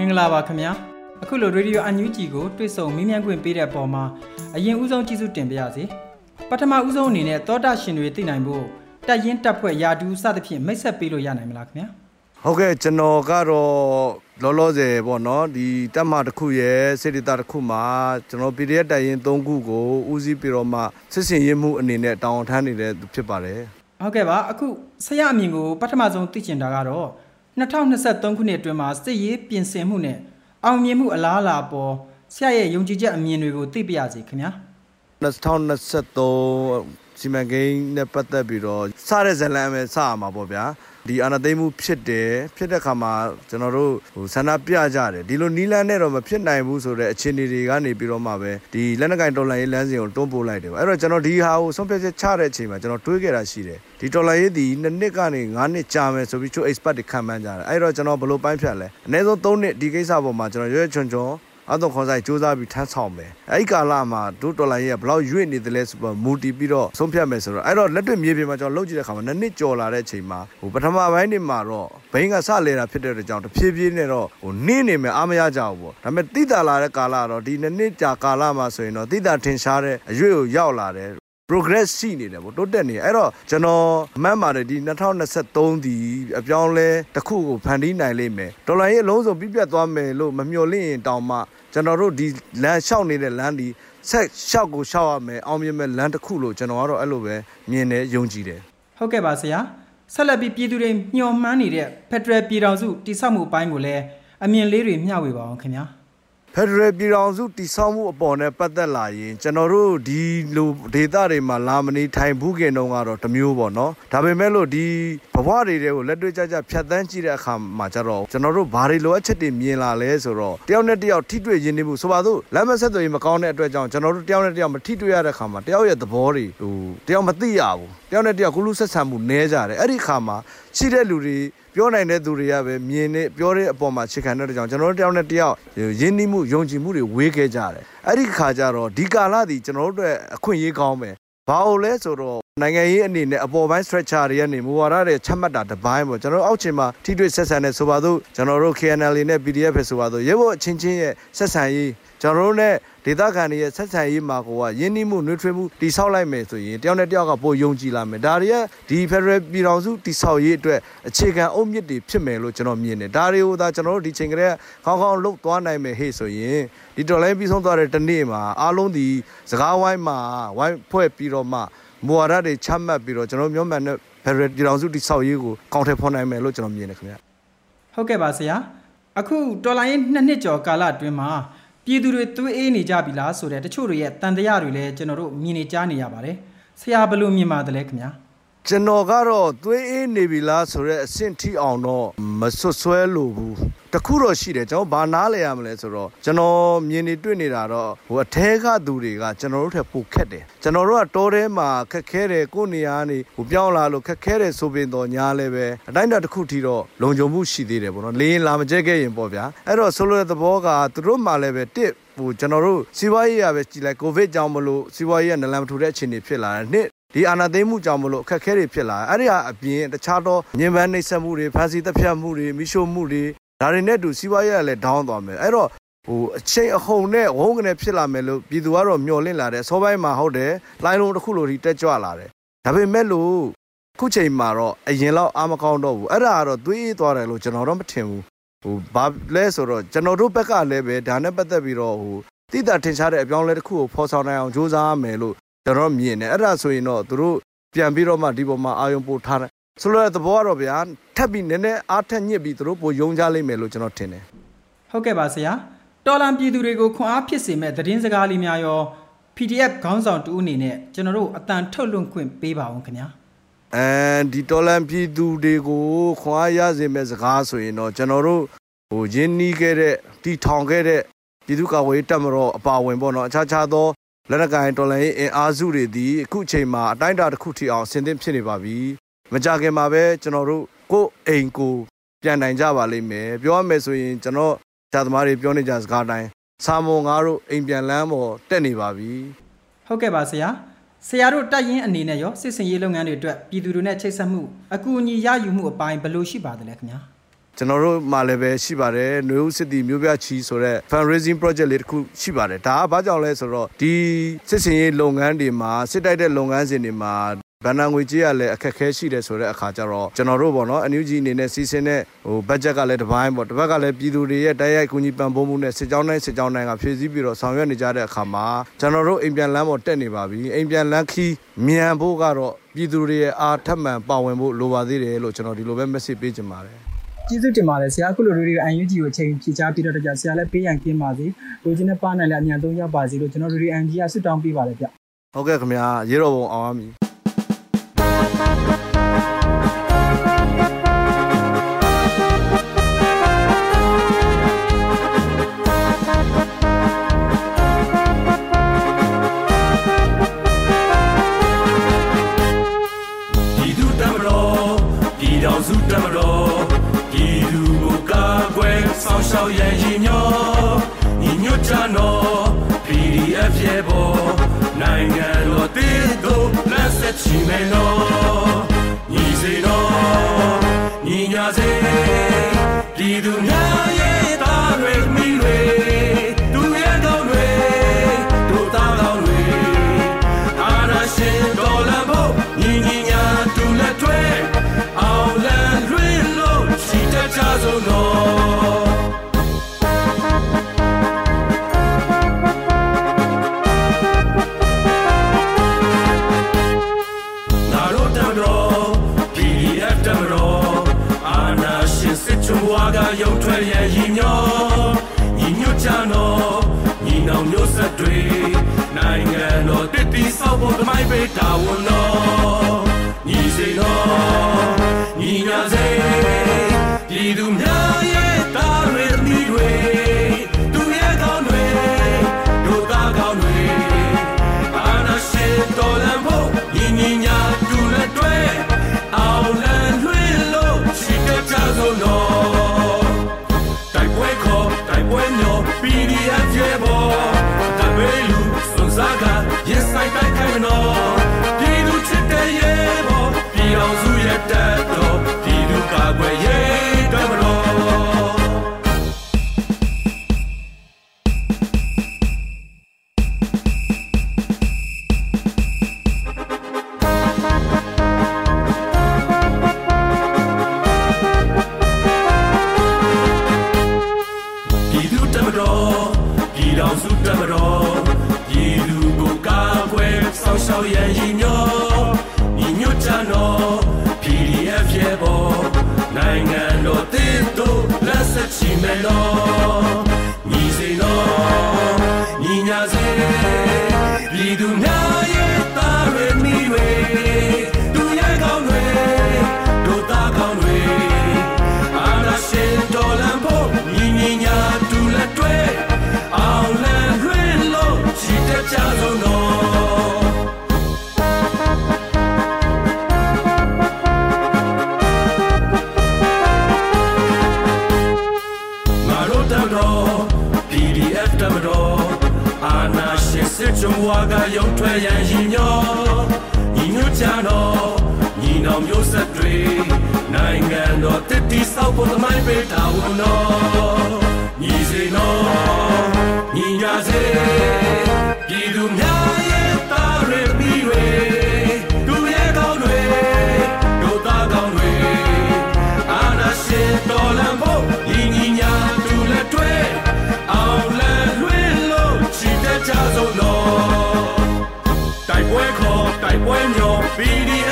မင်္ဂလာပါခင်ဗျာအခုလိုရေဒီယိုအန်ယူဂျီကိုတွေ့ဆုံမေးမြန်းခွင့်ပေးတဲ့ပုံမှာအရင်ဦးဆုံးကျေးဇူးတင်ပါရစေပထမဦးဆုံးအနေနဲ့သောတာရှင်တွေသိနိုင်ဖို့တက်ရင်တက်ဖွဲ့ယာတူးစသဖြင့်မိတ်ဆက်ပေးလို့ရနိုင်မလားခင်ဗျာဟုတ်ကဲ့ကျွန်တော်ကတော့လောလောဆယ်ပေါ့နော်ဒီတက်မတစ်ခုရဲ့စေတတာတစ်ခုမှာကျွန်တော် PDF တိုင်ရင်3ခုကိုဦးစီးပြီးတော့မှစစ်စင်ရေးမှုအနေနဲ့တောင်းထမ်းနေတဲ့ဖြစ်ပါတယ်ဟုတ်ကဲ့ပါအခုဆရာအမြင်ကိုပထမဆုံးသိချင်တာကတော့ 2023ခုနှစ်အတွင်းမှာစစ်ရေးပြင်ဆင်မှုနဲ့အောင်မြင်မှုအလားအလာပေါ်ဆရာရဲ့ယုံကြည်ချက်အမြင်တွေကိုသိပြရစီခင်ဗျာ2023 စီမံကိန်းနဲ့ပတ်သက်ပြီးတော့စတဲ့ဇလံပဲစရမှာပေါ့ဗျာဒီအာဏာသိမ်းမှုဖြစ်တယ်ဖြစ်တဲ့ခါမှာကျွန်တော်တို့ဟိုဆန္ဒပြကြတယ်ဒီလိုနီလန်းနဲ့တော့မဖြစ်နိုင်ဘူးဆိုတဲ့အခြေအနေတွေကနေပြီးတော့မှပဲဒီလက်နက်ကင်ဒေါ်လာရေးလမ်းစဉ်ကိုတွန်းပို့လိုက်တယ်အဲ့တော့ကျွန်တော်ဒီဟာကိုဆုံးဖြတ်ချက်ချတဲ့အချိန်မှာကျွန်တော်တွေးခဲ့တာရှိတယ်ဒီဒေါ်လာရေးဒီနှစ်နှစ်ကနေ9နှစ်ကြာမယ်ဆိုပြီးချို့ expert တွေခံမှန်းကြတယ်အဲ့တော့ကျွန်တော်ဘယ်လိုပိုင်းဖြတ်လဲအနည်းဆုံး3နှစ်ဒီကိစ္စပေါ်မှာကျွန်တော်ရွေးချွန်ချွန် အတော့ခေါ်ဆိုင်စူးစမ်းပြီးထမ်းဆောင်မယ်အဲ့ဒီကာလမှာဒုဒေါ်လာရေးကဘလောက်ရွေ့နေတယ်လဲဆိုတော့မူတီပြီးတော့ဆုံးဖြတ်မယ်ဆိုတော့အဲ့တော့လက်တွေ့မြေပြင်မှာကျွန်တော်လုပ်ကြည့်တဲ့အခါမှာနှစ်နှစ်ကျော်လာတဲ့အချိန်မှာဟိုပထမပိုင်းနေမှာတော့ဘိန်းကစလဲတာဖြစ်တဲ့အတွက်ကြောင့်တဖြည်းဖြည်းနဲ့တော့ဟိုနင်းနေမယ်အားမရကြဘူးပေါ့ဒါပေမဲ့တိတာလာတဲ့ကာလတော့ဒီနှစ်နှစ်ကြာကာလမှာဆိုရင်တော့တိတာထင်ရှားတဲ့အရွေ့ကိုရောက်လာတယ် progress ရှိနေတယ်ဗောတိုးတက်နေအဲ့တော့ကျွန်တော်မှတ်ပါတယ်ဒီ2023ဒီအပြောင်းလဲတစ်ခုကိုဖန်တီးနိုင်လိမ့်မယ်ဒေါ်လာရေးအလုံးစုံပြည့်ပြတ်သွားမယ်လို့မမျှော်လင့်ရင်တောင်မှကျွန်တော်တို့ဒီလမ်းလျှောက်နေတဲ့လမ်းဒီဆက်လျှောက်ကိုလျှောက်ရမယ်အောင်မြင်မဲ့လမ်းတစ်ခုလို့ကျွန်တော်ကတော့အဲ့လိုပဲမြင်တယ်ယုံကြည်တယ်ဟုတ်ကဲ့ပါဆရာဆက်လက်ပြီးပြည်သူတွေမျှော်မှန်းနေတဲ့ Federal ပြည်ထောင်စုတည်ဆောက်မှုအပိုင်းကိုလည်းအမြင်လေးတွေမျှဝေပါအောင်ခင်ဗျာ။ ဖက်ဒရယ်ပြည်ထောင်စုတည်ဆောက်မှုအပေါ်နဲ့ပတ်သက်လာရင်ကျွန်တော်တို့ဒီလိုဒေသတွေမှာလာမနေထိုင်ဘူးခင်တုန်းကတော့တမျိုးပေါ့နော်ဒါပေမဲ့လို့ဒီဘဝတွေတွေကိုလက်တွေ့ကြကြဖြတ်တန်းကြည့်တဲ့အခါမှာကျတော့ကျွန်တော်တို့ဘာတွေလိုအပ်ချက်တွေမြင်လာလဲဆိုတော့တယောက်နဲ့တယောက်ထိတွေ့ရင်းနေမှုဆိုပါစို့လမ်းမဆက်သွယ်ရေးမကောင်းတဲ့အတွက်ကြောင့်ကျွန်တော်တို့တယောက်နဲ့တယောက်မထိတွေ့ရတဲ့အခါမှာတယောက်ရဲ့သဘောတွေဟိုတယောက်မသိရဘူးတယောက်နဲ့တယောက်ကုလူဆက်ဆံမှုနည်းကြတယ်အဲ့ဒီအခါမှာရှိတဲ့လူတွေပြောနိုင်တဲ့သူတွေကပဲမြင်နေပြောတဲ့အပေါ်မှာခြေခံတဲ့ကြောင့်ကျွန်တော်တို့တယောက်နဲ့တယောက်ရင်းနှီးမှုယုံကြည်မှုတွေဝေးခဲ့ကြတယ်အဲ့ဒီခါကျတော့ဒီကာလဒီကျွန်တော်တို့အတွက်အခွင့်အရေးကောင်းပဲဘာလို့လဲဆိုတော့နိုင်ငံရေးအနေနဲ့အပေါ်ပိုင်း structure တွေကနေမူဝါဒတွေချမှတ်တာတစ်ပိုင်းပေါ့ကျွန်တော်အောက်ခြေမှာထိတွေ့ဆက်ဆံတဲ့ဆိုပါစို့ကျွန်တော်တို့ KNL နဲ့ PDF ပဲဆိုပါစို့ရဲဘော်အချင်းချင်းရဲ့ဆက်ဆံရေးကျွန်တော်တို့ ਨੇ ဒေသခံတွေရဲ့ဆက်ဆံရေးမှာကိုကယင်းနှိမှုနှွေးထွေးမှုတိဆောက်လိုက်မယ်ဆိုရင်တယောက်နဲ့တယောက်ကပိုယုံကြည်လာမယ်ဒါတွေကဒီ Federal ပြည်ထောင်စုတိဆောက်ရေးအတွက်အခြေခံအုတ်မြစ်တွေဖြစ်မယ်လို့ကျွန်တော်မြင်တယ်ဒါတွေကိုသာကျွန်တော်တို့ဒီချိန်ကလေးခေါင်းခေါင်းလှုပ်သွားနိုင်မယ်ဟေ့ဆိုရင်ဒီတော်လိုင်းပြီးဆုံးသွားတဲ့တနေ့မှာအားလုံးဒီစကားဝိုင်းမှာဝိုင်းဖွဲ့ပြီးတော့မှမူဝါဒတွေချမှတ်ပြီးတော့ကျွန်တော်မျိုးမှန်တဲ့ Federal ပြည်ထောင်စုတိဆောက်ရေးကိုကောင်းထည်ဖော်နိုင်မယ်လို့ကျွန်တော်မြင်တယ်ခင်ဗျဟုတ်ကဲ့ပါဆရာအခုတော်လိုင်းနှစ်နှစ်ကျော်ကာလအတွင်းမှာ ပြည်သူတွေသွေးအေးနေကြပြီလားဆိုတဲ့တချို့တွေရဲ့တန်တရားတွေလည်းကျွန်တော်တို့မြင်နေကြားနေရပါတယ်ဆရာဘယ်လိုမြင်ပါတယ်ခင်ဗျာ ကျွန်တော်ကတော့သွေးအေးနေပြီလားဆိုတော့အဆင့်ထိအောင်တော့မဆွဆွဲလို့ဘူးတခုတော့ရှိတယ်ကျွန်တော်ဘာနားလဲရမလဲဆိုတော့ကျွန်တော်မြင်နေတွေ့နေတာတော့ဟိုအထဲကသူတွေကကျွန်တော်တို့ထက်ပိုခက်တယ်ကျွန်တော်တို့ကတောထဲမှာခက်ခဲတယ်ကိုနေရာနေဟိုပြောင်းလာလို့ခက်ခဲတယ်ဆိုပင်တော့ညာလည်းပဲအတိုင်းတာတစ်ခုထိတော့လုံခြုံမှုရှိသေးတယ်ပေါ့နော်လေရင်လာမကျက်ခဲ့ရင်ပေါ့ဗျာအဲ့တော့ဆိုလိုတဲ့သဘောကသူတို့မှလည်းပဲတစ်ဟိုကျွန်တော်တို့စီးပွားရေးရပဲကြည်လိုက်ကိုဗစ်ကြောင့်မလို့စီးပွားရေးကနလန်မထူတဲ့အခြေအနေဖြစ်လာတယ်နှစ် ဒီအာဏာသိမ်းမှုကြောင့်မလို့အခက်အခဲတွေဖြစ်လာအဲ့ဒီဟာအပြင်တခြားသောညင်ပန်းနှိပ်စက်မှုတွေဖန်စီတပ်ဖြတ်မှုတွေမိရှို့မှုတွေဒါတွေနဲ့တူစီးပွားရေးကလည်း down သွားမယ်အဲ့တော့ဟိုအချိန်အဟုန်နဲ့ဝုန်းကနေဖြစ်လာမယ်လို့ပြည်သူကတော့မျှော်လင့်လာတယ်စောပိုင်းမှာဟုတ်တယ်လိုင်းလုံးတစ်ခုလိုထိတက်ကြွလာတယ်ဒါပေမဲ့လို့ခုချိန်မှာတော့အရင်လောက်အားမကောင်းတော့ဘူးအဲ့ဒါကတော့သွေးအေးသွားတယ်လို့ကျွန်တော်တော့မထင်ဘူးဟိုဘာလဲဆိုတော့ကျွန်တော်တို့ဘက်ကလည်းပဲဒါနဲ့ပတ်သက်ပြီးတော့ဟိုတိတာထင်ရှားတဲ့အပြောင်းလဲတစ်ခုကိုဖော်ဆောင်နိုင်အောင်ကြိုးစားရမယ်လို့ ကျွန်တော်မြင်တယ်အဲ့ဒါဆိုရင်တော့သူတို့ပြန်ပြီးတော့မှဒီပေါ်မှာအာယုံပို့ထားတယ်ဆိုလိုတဲ့သဘောကတော့ဗျာထပ်ပြီးနည်းနည်းအားထက်ညစ်ပြီးသူတို့ပိုယုံကြလိမ့်မယ်လို့ကျွန်တော်ထင်တယ်ဟုတ်ကဲ့ပါဆရာတော်လန်ပြည်သူတွေကိုခွန်အားဖြစ်စေမဲ့သတင်းစကားလေးများရော PDF ခေါင်းဆောင်တူအနေနဲ့ကျွန်တော်တို့အတန်ထုတ်လွှင့်ခွင့်ပေးပါအောင်ခင်ဗျာအဲဒီတော်လန်ပြည်သူတွေကိုခွန်အားရစေမဲ့စကားဆိုရင်တော့ကျွန်တော်တို့ဟိုရင်းနှီးခဲ့တဲ့တီထောင်ခဲ့တဲ့ပြည်သူ့ကာကွယ်ရေးတပ်မတော်အပါဝင်ပေါ့နော်အခြားခြားသော လက်နက်ကိုင်တော်လှန်ရေးအင်အားစုတွေဒီအခုချိန်မှာအတိုင်းအတာတစ်ခုထိအောင်ဆင်သင့်ဖြစ်နေပါပြီမကြခင်မှာပဲကျွန်တော်တို့ကိုယ်အိမ်ကိုပြန်နိုင်ကြပါလိမ့်မယ်ပြောရမယ်ဆိုရင်ကျွန်တော်ဇာသမားတွေပြောနေကြစကားတိုင်းစာမုံငါတို့အိမ်ပြန်လမ်းပေါ်တက်နေပါပြီဟုတ်ကဲ့ပါဆရာဆရာတို့တက်ရင်အနေနဲ့ရောစစ်စင်ရေးလုပ်ငန်းတွေအတွက်ပြည်သူတွေနဲ့ချိတ်ဆက်မှုအကူအညီရယူမှုအပိုင်းဘယ်လိုရှိပါသလဲခင်ဗျာ ကျွန်တော်တို့မှလည်းပဲရှိပါတယ်နှွေဦးစစ်တီမျိုးပြချီဆိုတဲ့ fundraising project လေးတစ်ခုရှိပါတယ်ဒါကဘာကြောင့်လဲဆိုတော့ဒီစစ်စင်ရေးလုပ်ငန်းတွေမှာစစ်တိုက်တဲ့လုပ်ငန်းစဉ်တွေမှာဗန်နာငွေကြေးကလည်းအခက်ခဲရှိတယ်ဆိုတဲ့အခါကျတော့ကျွန်တော်တို့ပေါ့နော်အန်ယူဂျီအနေနဲ့စီစဉ်တဲ့ဟိုဘတ်ဂျက်ကလည်းတစ်ပိုင်းပေါ့တစ်ဘက်ကလည်းပြည်သူတွေရဲ့တိုက်ရိုက်ကူညီပံ့ပိုးမှုနဲ့စစ်ကြောင်းတိုင်းစစ်ကြောင်းတိုင်းကဖြည့်ဆည်းပြီးတော့ဆောင်ရွက်နေကြတဲ့အခါမှာကျွန်တော်တို့အိမ်ပြန်လမ်းပေါ်တက်နေပါပြီအိမ်ပြန်လမ်းခီးမြန်ဖို့ကတော့ပြည်သူတွေရဲ့အားထပ်မံပါဝင်ဖို့လိုပါသေးတယ်လို့ကျွန်တော်ဒီလိုပဲ message ပေးချင်ပါတယ် ကျေးဇူးတင်ပါတယ်ဆရာအခုလိုရေဒီယို UNG ကိုအချိန်ဖြည့်ချပြီးတော့တကြဆရာလည်းပေးရန်ကင်းပါစေလူချင်းနဲ့ပါနိုင်လည်းအမြန်ဆုံးရောက်ပါစေလို့ကျွန်တော်ရေဒီယို UNG ကဆုတောင်းပေးပါတယ်ဗျဟုတ်ကဲ့ခင်ဗျာရေတော်ဘုံအောင်ပါမည် ချီမယ်နော်ညီစေနော်ညီညာစေပြည်သူများရဲ့ ရုပ်ထွက်ရဲ့ရည်ညောညီညွတ်ကြနော်ညီနောင်မျိုးဆက်တွေနိုင်ငံတော်တည်တည်ဆောက်ဖို့တမိုင်းပေးတာဝန်တော်ညီစေနော်ညီညာစေပြည်သူများ တိုက်ပွဲခေါ် တိုက်ပွဲညော် PDF